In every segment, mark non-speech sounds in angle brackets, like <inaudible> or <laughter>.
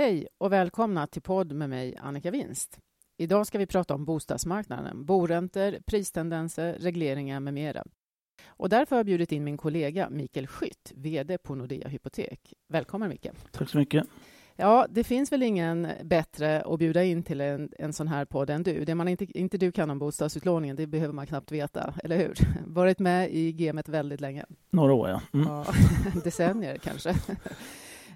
Hej och välkomna till podd med mig Annika Winst. Idag ska vi prata om bostadsmarknaden, boräntor, pristendenser, regleringar med mera. Och därför har jag bjudit in min kollega Mikael Skytt, VD på Nordea Hypotek. Välkommen Mikael. Tack så mycket. Ja, det finns väl ingen bättre att bjuda in till en, en sån här podd än du. Det man inte, inte du kan om bostadsutlåningen, det behöver man knappt veta, eller hur? <laughs> Varit med i gamet väldigt länge. Några år, ja. Mm. ja <laughs> decennier kanske.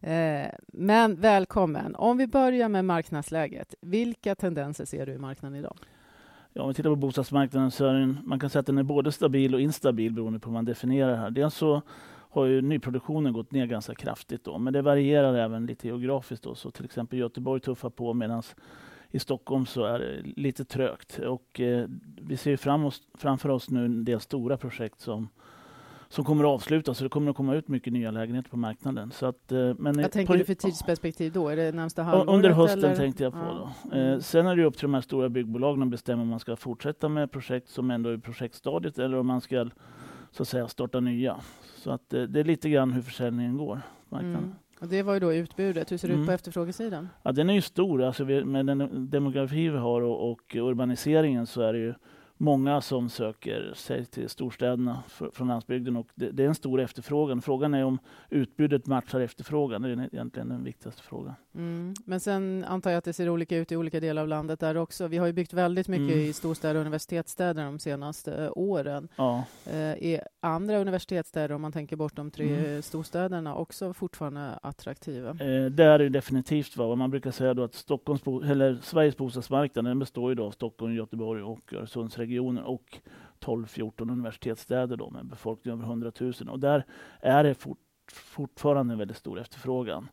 Eh, men välkommen. Om vi börjar med marknadsläget. Vilka tendenser ser du i marknaden idag? Ja, om vi tittar på bostadsmarknaden så är den, man kan säga att den är både stabil och instabil beroende på hur man definierar det här. Dels så har ju nyproduktionen gått ner ganska kraftigt då, men det varierar även lite geografiskt då. Så till exempel Göteborg tuffar på medan i Stockholm så är det lite trögt och eh, vi ser fram oss, framför oss nu en del stora projekt som som kommer att avslutas. Så det kommer att komma ut mycket nya lägenheter på marknaden. Så att, eh, men Vad tänker på, du för tidsperspektiv då? Är det närmsta halvåret? Under hösten eller? tänkte jag på. Ja. Då. Eh, sen är det upp till de här stora byggbolagen att bestämma om man ska fortsätta med projekt som ändå är i projektstadiet eller om man ska så att säga starta nya. Så att eh, det är lite grann hur försäljningen går. Mm. Och det var ju då utbudet. Hur ser det mm. ut på mm. efterfrågesidan? Ja, den är ju stor. Alltså vi, med den demografi vi har och, och urbaniseringen så är det ju många som söker sig till storstäderna för, från landsbygden och det, det, är en stor efterfrågan. Frågan är om utbudet matchar efterfrågan. Det är egentligen den viktigaste frågan. Mm. Men sen antar jag att det ser olika ut i olika delar av landet där också. Vi har ju byggt väldigt mycket mm. i storstäder och universitetsstäder de senaste åren. Ja. Eh, är andra universitetsstäder, om man tänker bort de tre mm. storstäderna, också fortfarande attraktiva? Eh, det är det definitivt. Va? Man brukar säga då att Stockholms eller Sveriges bostadsmarknad den består ju av Stockholm, Göteborg och Öresundsregionen och 12-14 universitetsstäder då, med befolkning över 100 000. Och där är det fort, fortfarande en väldigt stor efterfrågan.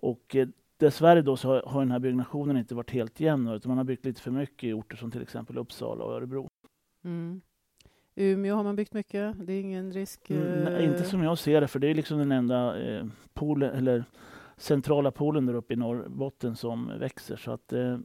Och eh, dessvärre då så har, har den här byggnationen inte varit helt jämn utan man har byggt lite för mycket i orter som till exempel Uppsala och Örebro. Mm. Umeå har man byggt mycket, det är ingen risk? Mm, nej, inte som jag ser det, för det är liksom den enda eh, poolen, eller centrala polen där uppe i Norrbotten som växer. Så att eh,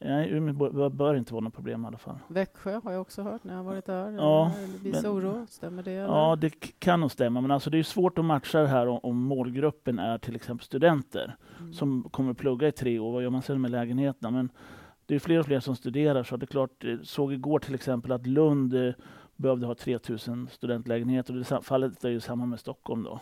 Umeå bör inte vara något problem i alla fall. Växjö har jag också hört när jag varit där. Ja, Viss oro, stämmer det? Eller? Ja, det kan nog stämma. Men alltså det är svårt att matcha det här om, om målgruppen är till exempel studenter mm. som kommer att plugga i tre år. Vad gör man sen med lägenheterna? Men det är fler och fler som studerar. Så det är klart, eh, såg igår till exempel att Lund eh, behövde ha 3000 studentlägenheter. Det fallet är ju samma med Stockholm. då.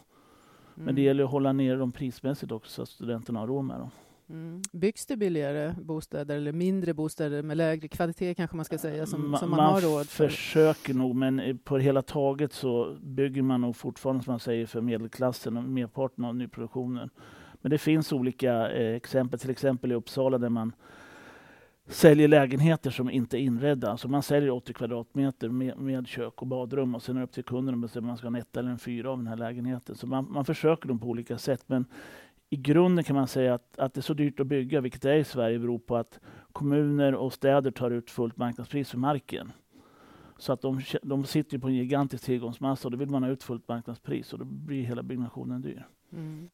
Men det mm. gäller att hålla ner dem prismässigt också så att studenterna har råd med dem. Mm. Byggs det billigare bostäder eller mindre bostäder med lägre kvalitet kanske man ska säga som, Ma som man, man har råd för? försöker nog men på det hela taget så bygger man nog fortfarande som man säger för medelklassen och merparten av nyproduktionen. Men det finns olika eh, exempel, till exempel i Uppsala där man säljer lägenheter som inte är inredda. Alltså man säljer 80 kvadratmeter med, med kök och badrum och sen är det upp till kunden att bestämma om man ska ha en etta eller en fyra av den här lägenheten. Så man, man försöker dem på olika sätt. Men i grunden kan man säga att, att det är så dyrt att bygga, vilket det är i Sverige, beror på att kommuner och städer tar ut fullt marknadspris för marken. Så att de, de sitter på en gigantisk tillgångsmassa och då vill man ha ut fullt marknadspris och då blir hela byggnationen dyr. Mm.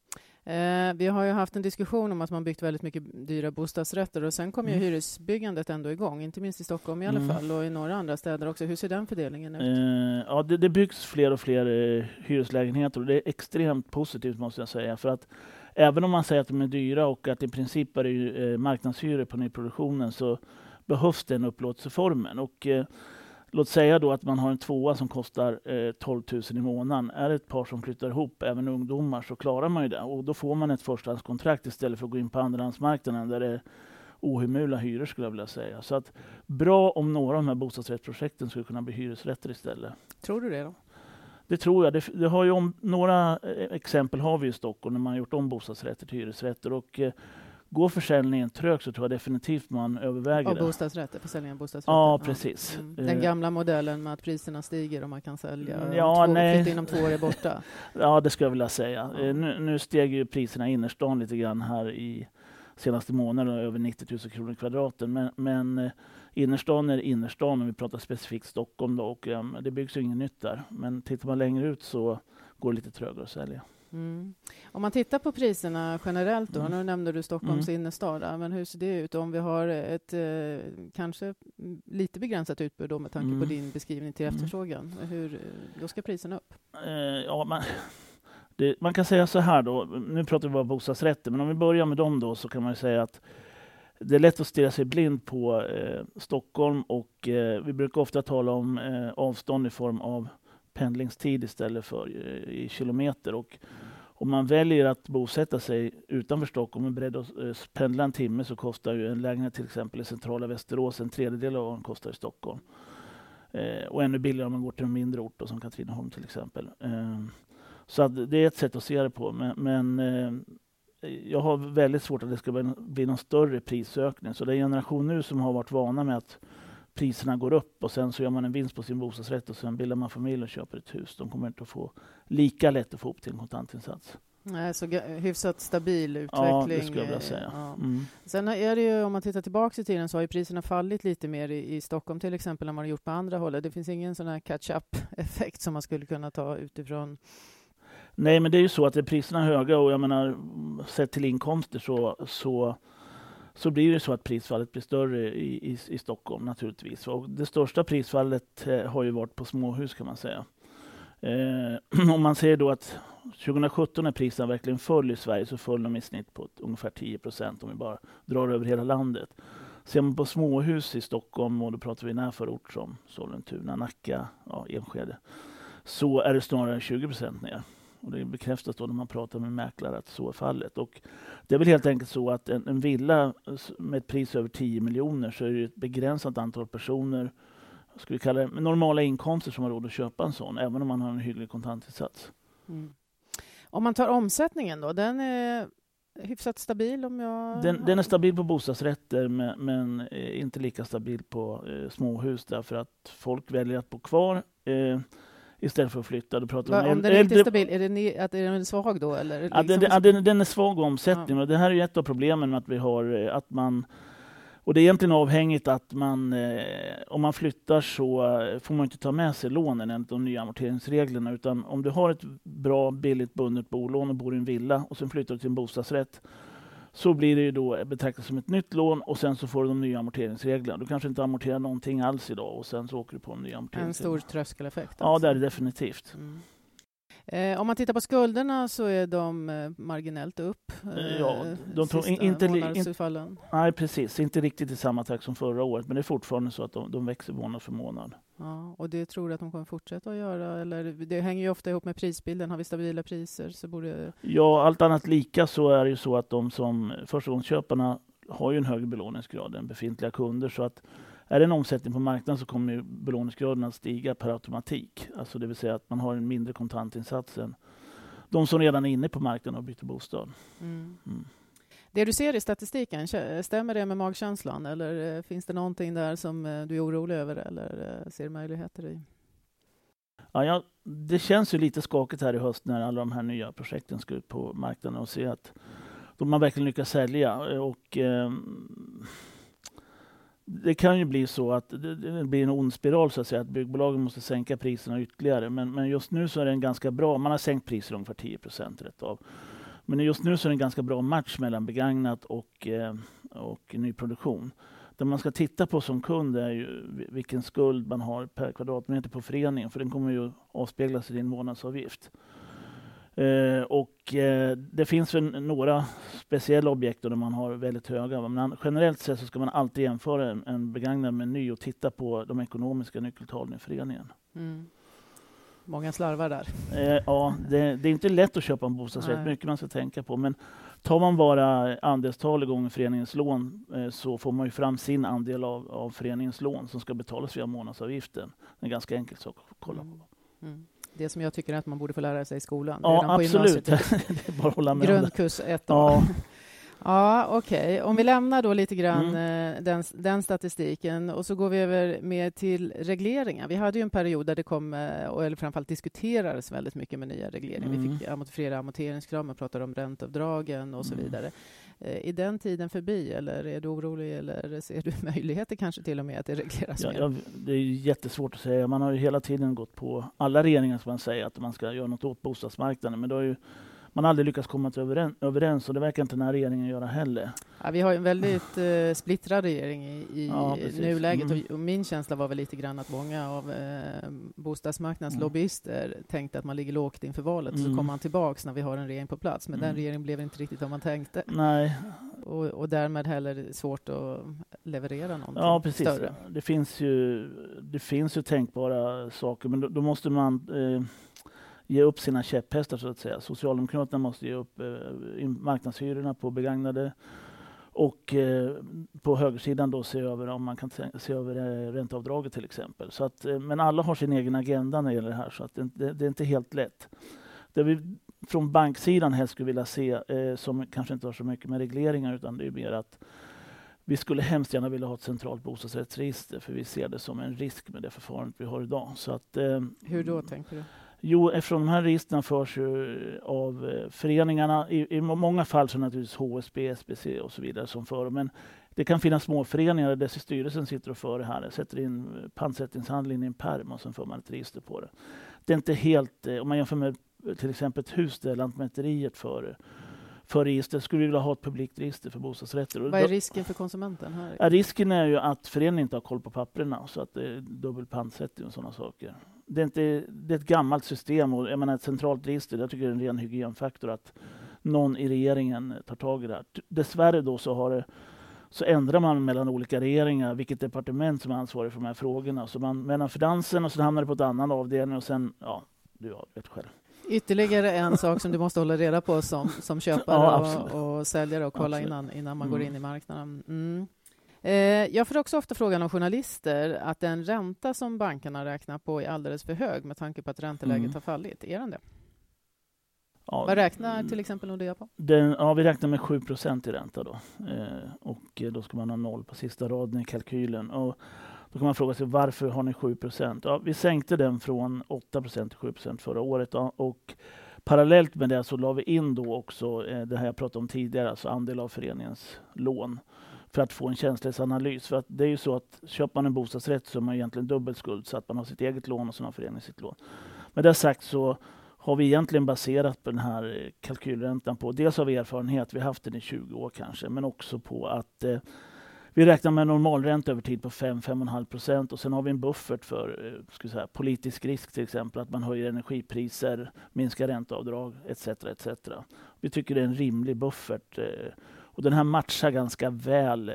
Eh, vi har ju haft en diskussion om att man byggt väldigt mycket dyra bostadsrätter och sen kom mm. ju hyresbyggandet ändå igång, inte minst i Stockholm i alla mm. fall och i några andra städer också. Hur ser den fördelningen ut? Eh, ja, det, det, byggs fler och fler eh, hyreslägenheter och det är extremt positivt måste jag säga. För att även om man säger att de är dyra och att i princip är det ju, eh, marknadshyror på nyproduktionen så behövs den upplåtelseformen. Och, eh, Låt säga då att man har en tvåa som kostar eh, 12 000 i månaden. Är det ett par som flyttar ihop, även ungdomar, så klarar man ju det. Och då får man ett förstahandskontrakt istället för att gå in på andrahandsmarknaden där det är ohemula hyror skulle jag vilja säga. Så att bra om några av de här bostadsrättsprojekten skulle kunna bli hyresrätter istället. Tror du det då? Det tror jag. Det, det har ju om, några eh, exempel har vi i Stockholm när man har gjort om bostadsrätter till hyresrätter. Och, eh, Går försäljningen trögt så tror jag definitivt man överväger av det. bostadsrätter, försäljningen av bostadsrätter? Ja, precis. Mm. Den eh. gamla modellen med att priserna stiger och man kan sälja mm, ja, två, nej. inom två år är borta? <laughs> ja, det skulle jag vilja säga. Ja. Nu, nu steg ju priserna i innerstan lite grann här i senaste månaden, över 90 000 kronor kvadraten. Men, men eh, innerstan är innerstan om vi pratar specifikt Stockholm då, och um, det byggs ju inget nytt där. Men tittar man längre ut så går det lite trögare att sälja. Mm. Om man tittar på priserna generellt, då, mm. nu nämnde du Stockholms mm. innerstad, men hur ser det ut om vi har ett eh, kanske lite begränsat utbud då, med tanke mm. på din beskrivning till mm. efterfrågan? Hur, då ska priserna upp? Eh, ja, man, <laughs> Det, man kan säga så här då, nu pratar vi bara bostadsrätter, men om vi börjar med dem då så kan man säga att det är lätt att stirra sig blind på eh, Stockholm och eh, vi brukar ofta tala om eh, avstånd i form av pendlingstid istället för eh, i kilometer. Och om man väljer att bosätta sig utanför Stockholm och är beredd att eh, pendla en timme så kostar ju en lägenhet till exempel i centrala Västerås en tredjedel av vad den kostar i Stockholm. Eh, och ännu billigare om man går till en mindre ort som Katrineholm till exempel. Eh, så det är ett sätt att se det på. Men, men jag har väldigt svårt att det ska bli någon större prisökning. Så det är generation nu som har varit vana med att priserna går upp och sen så gör man en vinst på sin bostadsrätt och sen bildar man familj och köper ett hus. De kommer inte att få lika lätt att få upp till en kontantinsats. Nej, så hyfsat stabil utveckling. Ja, det skulle jag vilja säga. Ja. Mm. Sen är det ju, om man tittar tillbaka i tiden, så har ju priserna fallit lite mer i, i Stockholm till exempel än vad de har gjort på andra håll. Det finns ingen sån här catch-up-effekt som man skulle kunna ta utifrån Nej, men det är ju så att är priserna höga och jag menar sett till inkomster så, så, så blir det så att prisfallet blir större i, i, i Stockholm naturligtvis. Och det största prisfallet eh, har ju varit på småhus kan man säga. Eh, <clears throat> om man ser då att 2017 när priserna verkligen föll i Sverige så föll de i snitt på ungefär 10 procent om vi bara drar över hela landet. Ser man på småhus i Stockholm, och då pratar vi närförort som Sollentuna, Nacka, ja, Enskede, så är det snarare 20 procent ner. Och det bekräftas då när man pratar med mäklare att så är fallet. Och det är väl helt enkelt så att en, en villa med ett pris över 10 miljoner så är det ett begränsat antal personer vi kalla det, med normala inkomster som har råd att köpa en sån, även om man har en hygglig kontantinsats. Mm. Om man tar omsättningen då, den är hyfsat stabil? om jag... Den, den är stabil på bostadsrätter men, men inte lika stabil på eh, småhus därför att folk väljer att bo kvar. Eh, istället för att flytta. Då pratar Va, om, om den är inte stabil, är den, att är den svag då? Eller liksom... den, den, den, är svag omsättning ja. och det här är ett av problemen med att vi har eh, att man och det är egentligen avhängigt att man, eh, om man flyttar så eh, får man inte ta med sig lånen enligt de nya amorteringsreglerna. Utan om du har ett bra, billigt bundet bolån och bor i en villa och sen flyttar du till en bostadsrätt så blir det ju då betraktat som ett nytt lån och sen så får du de nya amorteringsreglerna. Du kanske inte amorterar någonting alls idag och sen så åker du på de nya amorteringsreglerna. En stor tröskeleffekt. Ja, det är det definitivt. Mm. Eh, om man tittar på skulderna så är de eh, marginellt upp. Eh, ja, de tog inte, in, Nej, precis. Inte riktigt i samma takt som förra året, men det är fortfarande så att de, de växer månad för månad. Ja, och det tror du att de kommer fortsätta att göra? Eller det hänger ju ofta ihop med prisbilden. Har vi stabila priser så borde... Ja, allt annat lika så är det ju så att de som förstagångsköparna har ju en högre belåningsgrad än befintliga kunder. Så att är det en omsättning på marknaden så kommer ju belåningsgraden att stiga per automatik. Alltså det vill säga att man har en mindre kontantinsats än de som redan är inne på marknaden och byter bostad. Mm. Mm. Det du ser i statistiken, stämmer det med magkänslan eller eh, finns det någonting där som eh, du är orolig över eller eh, ser möjligheter i? Ja, ja, det känns ju lite skakigt här i höst när alla de här nya projekten ska ut på marknaden och se att de har verkligen lyckats sälja. Och, eh, det kan ju bli så att det, blir en ond spiral så att säga, att byggbolagen måste sänka priserna ytterligare. Men, men just nu så är det en ganska bra, man har sänkt priser ungefär 10 procent rätt av. Men just nu så är det en ganska bra match mellan begagnat och, eh, och nyproduktion. Det man ska titta på som kund är ju vilken skuld man har per kvadratmeter på föreningen, för den kommer ju avspeglas i din månadsavgift. Eh, och eh, det finns väl några speciella objekt där man har väldigt höga, men generellt sett så ska man alltid jämföra en, en begagnad med en ny och titta på de ekonomiska nyckeltalen i föreningen. Mm. Många slarvar där. Eh, ja, det, det, är inte lätt att köpa en bostadsrätt, Nej. mycket man ska tänka på. Men tar man bara andelstal gånger föreningens lån eh, så får man ju fram sin andel av, av föreningens lån som ska betalas via månadsavgiften. Det är en ganska enkel sak att kolla på. Mm. mm det som jag tycker att man borde få lära sig i skolan. Ja, absolut. <laughs> det är bara att hålla med Grundkurs 1 ja. <laughs> ja, okej. Okay. Om vi lämnar då lite grann mm. Eh, den, den, statistiken och så går vi över mer till regleringar. Vi hade ju en period där det kom, eh, eller framförallt diskuterades väldigt mycket med nya regleringar. Mm. Vi fick flera amorteringskrav, man pratade om ränteavdragen och så mm. vidare. Eh, är den tiden förbi eller är du orolig eller ser du <laughs> möjligheter kanske till och med att det regleras ja, mer? Det är jättesvårt att säga. Man har ju hela tiden gått på alla regeringar som man säger att man ska göra något åt bostadsmarknaden. Men det har ju man aldrig lyckats komma överens, överens och det verkar inte den här regeringen göra heller. Ja, vi har en väldigt eh, splittrad regering i, i ja, nuläget mm. och, och, min känsla var väl lite grann att många av eh, bostadsmarknadens mm. lobbyister tänkte att man ligger lågt inför valet mm. så kommer man tillbaks när vi har en regering på plats. Men mm. den regeringen blev inte riktigt vad man tänkte. Nej. Och, och därmed heller svårt att leverera någonting ja, precis. större. Det finns ju, det finns ju tänkbara saker, men då, då måste man eh, ge upp sina käpphästar så att säga. Socialdemokraterna måste ge upp eh, marknadshyrorna på begagnade och eh, på högersidan då se över om man kan se över eh, ränteavdraget till exempel. Så att, eh, men alla har sin egen agenda när det gäller det här så att det, det, det är inte helt lätt. Det vi från banksidan helst skulle vilja se, eh, som kanske inte har så mycket med regleringar utan det är mer att vi skulle hemskt gärna vilja ha ett centralt bostadsrättsregister för vi ser det som en risk med det förfarandet vi har idag. Så att, eh, Hur då tänker du? Jo, eftersom de här registren förs av eh, föreningarna. I, I, många fall så är det naturligtvis HSB, SBC och så vidare som för Men det kan finnas småföreningar där styrelsen sitter och för det här. Sätter in pantsättningshandlingen i en perm och sen får man ett register på det. Det är inte helt, eh, om man jämför med till exempel ett hus där Lantmäteriet för för register. Skulle vi vilja ha ett publikt register för bostadsrätter. Vad är risken för konsumenten? här? Ja, risken är ju att föreningen inte har koll på papperna så att det är dubbel pantsättning och sådana saker det är, inte, det är ett gammalt system och jag menar ett centralt register, jag tycker det är en ren hygienfaktor att någon i regeringen tar tag i det här. Dessvärre då så har det så ändrar man mellan olika regeringar vilket departement som är ansvarig för de här frågorna. Så man mellan finansen och så hamnar det på en annan avdelning och sen, ja, du vet själv. Ytterligare en sak som du måste hålla reda på som, som <laughs> köpare ja, och, och, säljare och kolla innan, innan man mm. går in i marknaden. Mm. Eh, jag får också ofta frågan av journalister att den ränta som bankerna räknar på är alldeles för hög med tanke på att ränteläget mm. har fallit. Är den det? Ja, Vad räknar till exempel Nordea på? Den, ja, vi räknar med 7% i ränta då. Eh, och då ska man ha noll på sista raden i kalkylen. Och då kan man fråga sig varför har ni 7 ja, Vi sänkte den från 8% till 7% förra året. Och parallellt med det så la vi in då också eh, det här jag pratade om tidigare, alltså andel av föreningens lån för att få en känslighetsanalys. För att det är ju så att köper man en bostadsrätt så är man egentligen dubbelt skuldsatt. Man har sitt eget lån och så har föreningen sitt lån. Med det sagt så har vi egentligen baserat på den här eh, kalkylräntan på, dels av erfarenhet, vi har haft den i 20 år kanske, men också på att eh, vi räknar med normalränta över tid på 5-5,5 procent och sen har vi en buffert för eh, ska säga, politisk risk till exempel, att man höjer energipriser, minskar ränteavdrag etc. etc. Vi tycker det är en rimlig buffert eh, och den här matchar ganska väl eh,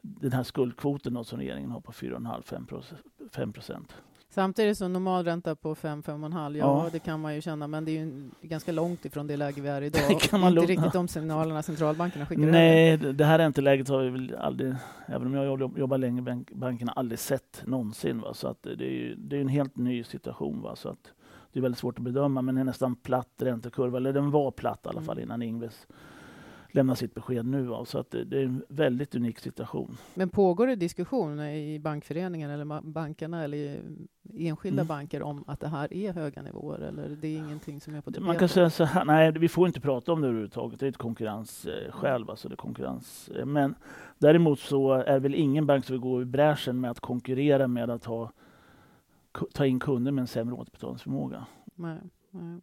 den här skuldkvoten som regeringen har på 4,5-5 procent. Samtidigt som normalränta på 5-5,5, ja, ja, det kan man ju känna, men det är ju ganska långt ifrån det läge vi är i <laughs> idag. Det kan man inte riktigt de signalerna centralbankerna skickar Nej, över. det här ränteläget har vi väl aldrig, även om jag jobbar länge i bankerna, aldrig sett någonsin. Va? Så att det är ju det är en helt ny situation. Va? Så att det är väldigt svårt att bedöma, men det är nästan platt räntekurva, eller den var platt i alla fall mm. innan Ingves lämna sitt besked nu. Så att det, det, är en väldigt unik situation. Men pågår det diskussioner i bankföreningen eller bankerna eller i enskilda mm. banker om att det här är höga nivåer eller det är ingenting som är på Man kan säga så här, nej, vi får inte prata om det överhuvudtaget. Det är ett konkurrensskäl. Alltså det konkurrens. Men däremot så är väl ingen bank som vill gå i bräschen med att konkurrera med att ha, ta in kunder med en sämre återbetalningsförmåga. Nej, nej.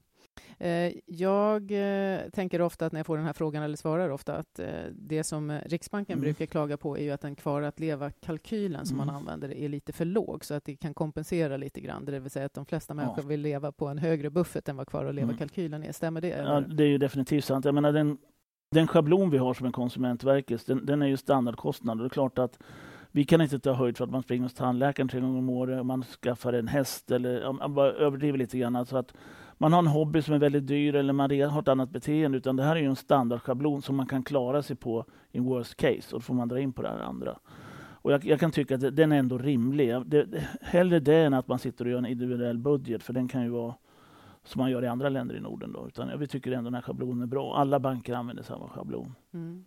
Eh, jag eh, tänker ofta att när jag får den här frågan, eller svarar ofta, att eh, det som Riksbanken mm. brukar klaga på är ju att den kvar att leva-kalkylen som mm. man använder är lite för låg, så att det kan kompensera lite grann. Det vill säga att de flesta människor ja. vill leva på en högre buffert än vad kvar att leva-kalkylen är. Stämmer det? Ja, det är ju definitivt sant. Jag menar, den, den schablon vi har som en Konsumentverket, den, den är ju standardkostnad. Och det är klart att vi kan inte ta höjd för att man springer hos tandläkaren tre gånger om året, man skaffar en häst eller man bara överdriver lite grann. Alltså att man har en hobby som är väldigt dyr eller man har ett annat beteende. Utan det här är ju en standardschablon som man kan klara sig på i worst case. Och då får man dra in på det här andra. Och jag, jag kan tycka att den är ändå rimlig. Det, det, hellre det än att man sitter och gör en individuell budget. För den kan ju vara som man gör i andra länder i Norden. Då. Utan vi tycker ändå den här schablonen är bra. Alla banker använder samma schablon. Mm.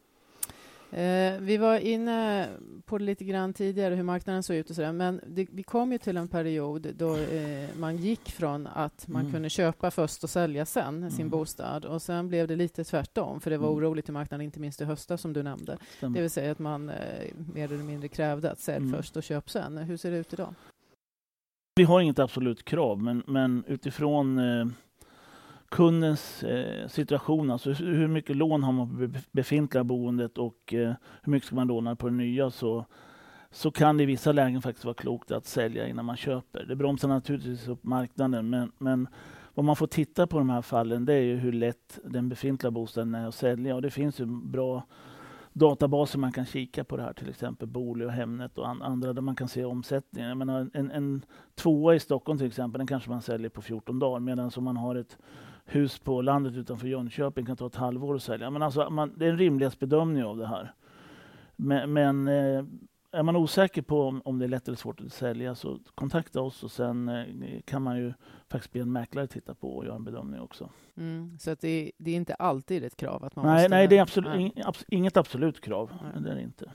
Eh, vi var inne på det lite grann tidigare, hur marknaden såg ut och sådär. Men det, vi kom ju till en period då eh, man gick från att man mm. kunde köpa först och sälja sen mm. sin bostad. Och sen blev det lite tvärtom, för det var mm. oroligt i marknaden, inte minst i höstas som du nämnde. Stämmer. Det vill säga att man eh, mer eller mindre krävde att sälj mm. först och köp sen. Hur ser det ut idag? Vi har inget absolut krav, men, men utifrån eh, kundens eh, situation, alltså hur mycket lån har man på befintliga boendet och eh, hur mycket ska man låna på det nya, så, så kan det i vissa lägen faktiskt vara klokt att sälja innan man köper. Det bromsar naturligtvis upp marknaden, men, men vad man får titta på i de här fallen det är ju hur lätt den befintliga bostaden är att sälja. Och det finns ju bra databaser man kan kika på det här, till exempel Booli och Hemnet och andra där man kan se omsättningen. Jag menar, en, en tvåa i Stockholm till exempel, den kanske man säljer på 14 dagar medan om man har ett hus på landet utanför Jönköping kan ta ett halvår att sälja. Men alltså, man, det är en rimlighetsbedömning av det här. Men, men eh, är man osäker på om, om, det är lätt eller svårt att sälja så kontakta oss och sen eh, kan man ju faktiskt be en mäklare titta på och göra en bedömning också. Mm, så att det, det, är inte alltid ett krav? att man Nej, måste... nej det är absolut, nej. inget absolut krav. Nej. Det är inte.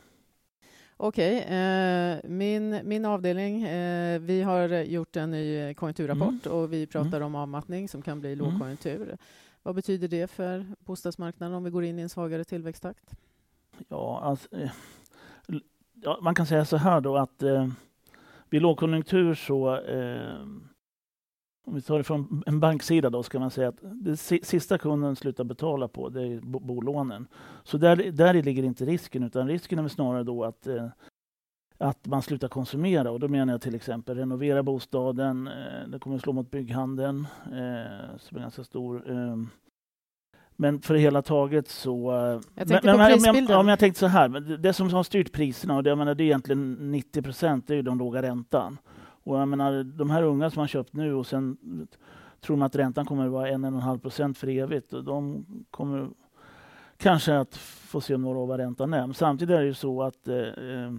Okej, eh, min, min avdelning, eh, vi har gjort en ny konjunkturrapport mm. och vi pratar mm. om avmattning som kan bli mm. lågkonjunktur. Mm. Vad betyder det för bostadsmarknaden om vi går in i en svagare tillväxttakt? Ja, alltså, eh, ja, man kan säga så här då att eh, vid lågkonjunktur så eh, om vi tar det från en banksida då ska man säga att det sista kunden slutar betala på det är bolånen. Så där, där ligger inte risken utan risken är snarare då att eh, att man slutar konsumera och då menar jag till exempel renovera bostaden. Eh, det kommer att slå mot bygghandeln eh, som är ganska stor. Eh, men för det hela taget så... Jag tänkte men, på men, prisbilden. Ja, men jag tänkte så här, det som har styrt priserna, och det, jag menar, det är egentligen 90 procent, det är ju den låga räntan. Och jag menar, de här unga som har köpt nu och sen tror man att räntan kommer att vara 1,5 procent för evigt. Och de kommer kanske att få se om några år vad räntan är. Men samtidigt är det ju så att eh, eh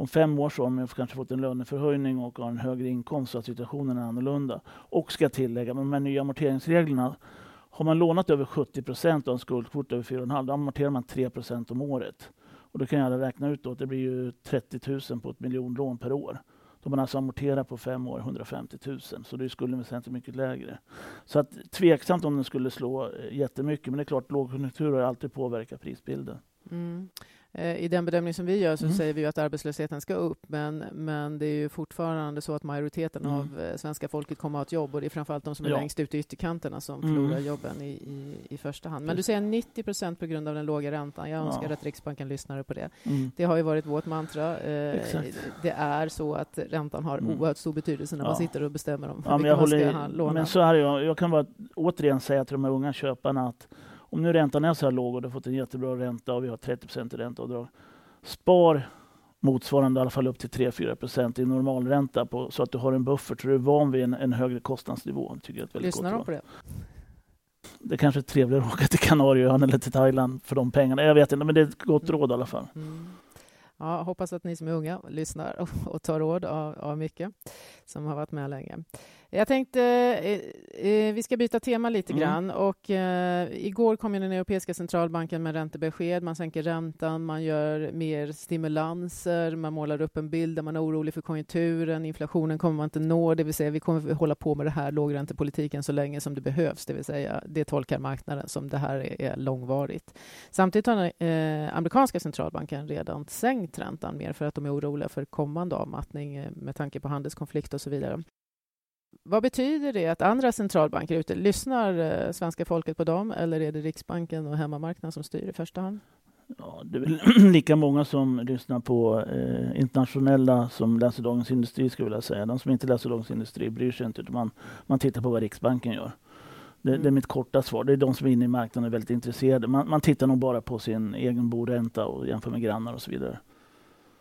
om fem år så har man kanske fått en löneförhöjning och har en högre inkomst så att situationen är annorlunda. Och ska tillägga, med de här nya amorteringsreglerna har man lånat över 70 procent av en skuldkvot över 4,5 då amorterar man 3 procent om året. Och då kan jag räkna ut då att det blir ju 30 000 på ett miljonlån per år. Då man alltså amorterar på fem år 150 000, så det är skulden väsentligt mycket lägre. Så att, tveksamt om den skulle slå eh, jättemycket, men det är klart lågkonjunktur har alltid påverkat prisbilden. Mm. Eh, I den bedömning som vi gör så mm. säger vi att arbetslösheten ska upp, men, men det är ju fortfarande så att majoriteten mm. av eh, svenska folket kommer att ha ett jobb och det är framförallt de som är ja. längst ut i ytterkanterna som mm. förlorar jobben i, i, i, första hand. Men du säger 90 procent på grund av den låga räntan. Jag önskar ja. att Riksbanken lyssnade på det. Mm. Det har ju varit vårt mantra. Eh, det är så att räntan har mm. oerhört stor betydelse när ja. man sitter och bestämmer om ja, vilka man ska låna. Men så här, jag, jag kan bara återigen säga till de här unga köparna att om nu räntan är så här låg och du har fått en jättebra ränta och vi har 30 i ränteavdrag. Spar motsvarande i alla fall upp till 3-4% i normalränta på, så att du har en buffert så du är van vid en, en högre kostnadsnivå. Tycker jag Lyssnar de på det? Det kanske är trevligare att åka till Kanarieöarna eller till Thailand för de pengarna. Jag vet inte, men det är ett gott mm. råd i alla fall. Mm. Ja, hoppas att ni som är unga lyssnar och, och tar råd av, av mycket som har varit med länge. Jag tänkte, eh, eh, vi ska byta tema lite mm. grann. Och, eh, igår kom den Europeiska centralbanken med räntebesked. Man sänker räntan, man gör mer stimulanser, man målar upp en bild där man är orolig för konjunkturen. Inflationen kommer man inte nå, det vill säga vi kommer hålla på med det här lågräntepolitiken så länge som det behövs, det vill säga det tolkar marknaden som det här är, långvarigt. Samtidigt har eh, amerikanska centralbanken redan sänkt räntan mer för att de är oroliga för kommande avmattning eh, med tanke på handelskonflikt och så vidare. Vad betyder det att andra centralbanker ute, lyssnar eh, svenska folket på dem eller är det Riksbanken och hemmamarknaden som styr i första hand? Ja, det är väl <clears throat> lika många som lyssnar på eh, internationella som läser Dagens Industri skulle jag vilja säga. De som inte läser Dagens Industri bryr sig inte utan man, man tittar på vad Riksbanken gör. Det, mm. det, är mitt korta svar. Det är de som är inne i marknaden och är väldigt intresserade. Man, man tittar nog bara på sin egen boränta och jämför med grannar och så vidare.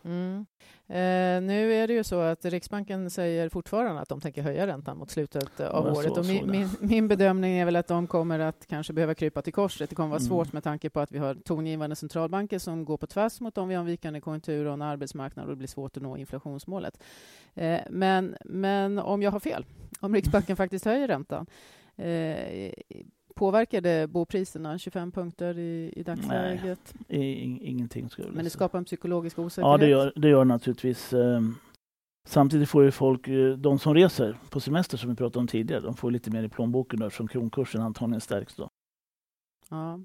Mm. Eh, nu är det ju så att Riksbanken säger fortfarande att de tänker höja räntan mot slutet av ja, året. och min, min, min, bedömning är väl att de kommer att kanske behöva krypa till korset. Det kommer vara mm. svårt med tanke på att vi har tongivande centralbanker som går på tvärs mot om vi har en vikande konjunktur och en arbetsmarknad och det blir svårt att nå inflationsmålet. Eh, men, men om jag har fel, om Riksbanken <laughs> faktiskt höjer räntan eh, Påverkar det bopriserna 25 punkter i, i dagsläget? Nej, ingenting. Skulle Men det skapar en psykologisk osäkerhet? Ja, det gör det gör naturligtvis. Ehm, samtidigt får ju folk, eh, de som reser på semester som vi pratade om tidigare, de får lite mer i plånboken eftersom kronkursen antagligen stärks då. Ja.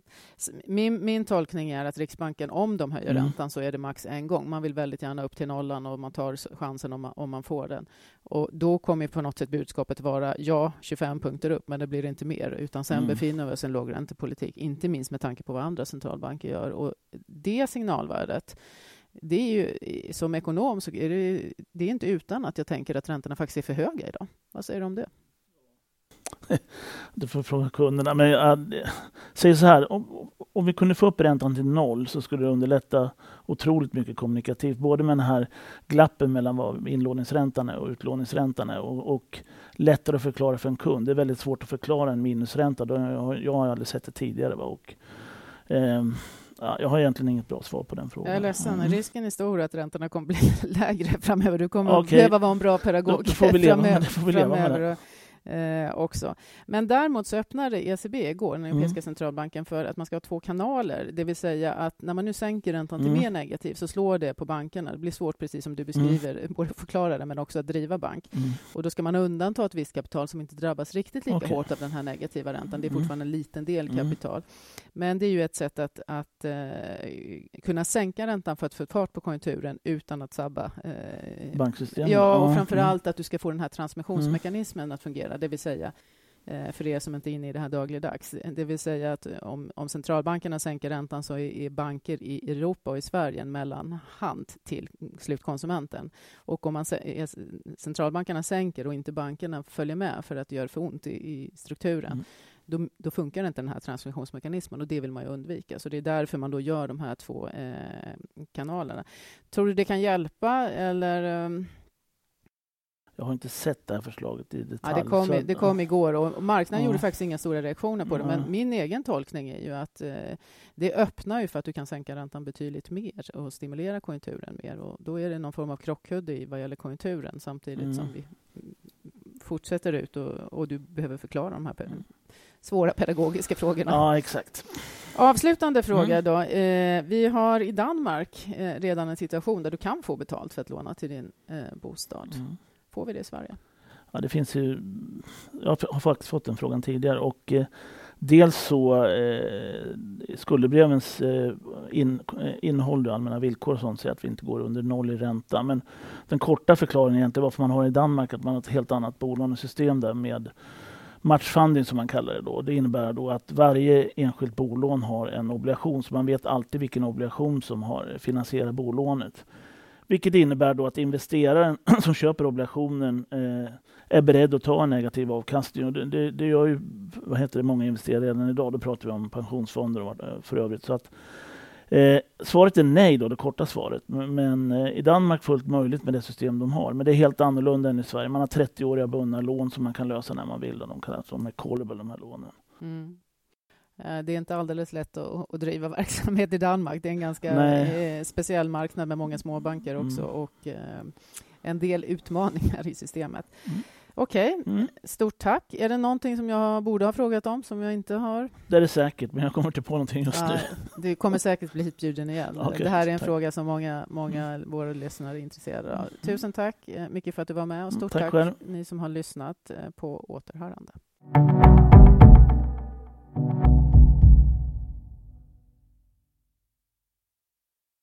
Min, min tolkning är att Riksbanken, om de höjer mm. räntan, så är det max en gång. Man vill väldigt gärna upp till nollan och man tar chansen om man, om man får den. Och då kommer på något sätt budskapet vara ja, 25 punkter upp, men det blir inte mer, utan sen mm. befinner vi oss i en lågräntepolitik, inte minst med tanke på vad andra centralbanker gör. Och det signalvärdet det är ju, som ekonom så är det, det är inte utan att jag tänker att räntorna faktiskt är för höga idag. Vad säger du om det? <laughs> Du får fråga kunderna. Men jag säger så här, om, om vi kunde få upp räntan till noll så skulle det underlätta otroligt mycket kommunikativt. Både med den här glappen mellan vad inlåningsräntan är och utlåningsräntan är och, och lättare att förklara för en kund. Det är väldigt svårt att förklara en minusränta. Jag har aldrig sett det tidigare. Och, eh, Ja, jag har egentligen inget bra svar på den frågan. Jag är ledsen. Mm. Risken är stor att räntorna kommer bli <laughs> lägre framöver. Du kommer okay. behöva vara en bra pedagog då, då framöver. Eh, också. Men däremot så öppnade ECB igår, den Europeiska mm. centralbanken, för att man ska ha två kanaler. Det vill säga att när man nu sänker räntan till mm. mer negativ så slår det på bankerna. Det blir svårt, precis som du beskriver, mm. <laughs> både att förklara det men också att driva bank. Mm. Och då ska man undanta ett visst kapital som inte drabbas riktigt lika okay. hårt av den här negativa räntan. Det är mm. fortfarande en liten del mm. kapital. Men det är ju ett sätt att, att uh, kunna sänka räntan för att få fart på konjunkturen utan att sabba uh, banksystemet. Ja, och framför allt att du ska få den här transmissionsmekanismen att fungera det vill säga eh, för er som inte är inne i det här dagligdags. Det vill säga att om, om centralbankerna sänker räntan så är, banker i Europa och i Sverige en mellanhand till slutkonsumenten. Och om man, centralbankerna sänker och inte bankerna följer med för att det gör för ont i, i strukturen mm. Då, då, funkar inte den här transmissionsmekanismen och det vill man ju undvika. Så det är därför man då gör de här två eh, kanalerna. Tror du det kan hjälpa eller? Um jag har inte sett det här förslaget i detalj. Ja, det, kom, det kom igår och marknaden ja. gjorde faktiskt inga stora reaktioner på det. Men min egen tolkning är ju att eh, det öppnar ju för att du kan sänka räntan betydligt mer och stimulera konjunkturen mer. Och då är det någon form av krockkudde i vad gäller konjunkturen samtidigt mm. som vi fortsätter ut och, och, du behöver förklara de här mm. svåra pedagogiska frågorna. Ja, exakt. Avslutande fråga mm. då. Eh, vi har i Danmark eh, redan en situation där du kan få betalt för att låna till din eh, bostad. Mm. Får vi det i Sverige? Ja, det finns ju, jag har faktiskt fått den frågan tidigare. Och, eh, dels så eh, skuldebrevens eh, in, eh, innehåll och allmänna villkor och sånt säger att vi inte går under noll i ränta. Men den korta förklaringen är egentligen varför man har i Danmark att man har ett helt annat bolånesystem där med matchfunding som man kallar det då. Det innebär då att varje enskilt bolån har en obligation så man vet alltid vilken obligation som har eh, finansierat bolånet. Vilket innebär då att investeraren <clears throat> som köper obligationen eh, är beredd att ta en negativ avkastning. Och det, det, det, gör ju vad heter det, många investerare redan idag. Då pratar vi om pensionsfonder och eh, för övrigt. Så att, eh, svaret är nej, då, det korta svaret. Men, men eh, i Danmark fullt möjligt med det system de har. Men det är helt annorlunda än i Sverige. Man har 30-åriga bundna lån som man kan lösa när man vill. De kallas de är callable, de här lånen. Mm. Eh, det är inte alldeles lätt att, att driva <laughs> verksamhet i Danmark. Det är en ganska Nej. Eh, speciell marknad med många småbanker också mm. och eh, en del utmaningar <laughs> i systemet. Mm. Okej, okay. mm. stort tack. Är det någonting som jag borde ha frågat om som jag inte har? Det är det säkert, men jag kommer inte på någonting just ja, nu. Du kommer säkert bli hitbjuden igen. Okay, det här är en tack. fråga som många, många mm. våra lyssnare är intresserade av. Tusen tack mycket för att du var med och stort tack, tack ni som har lyssnat på återhörande.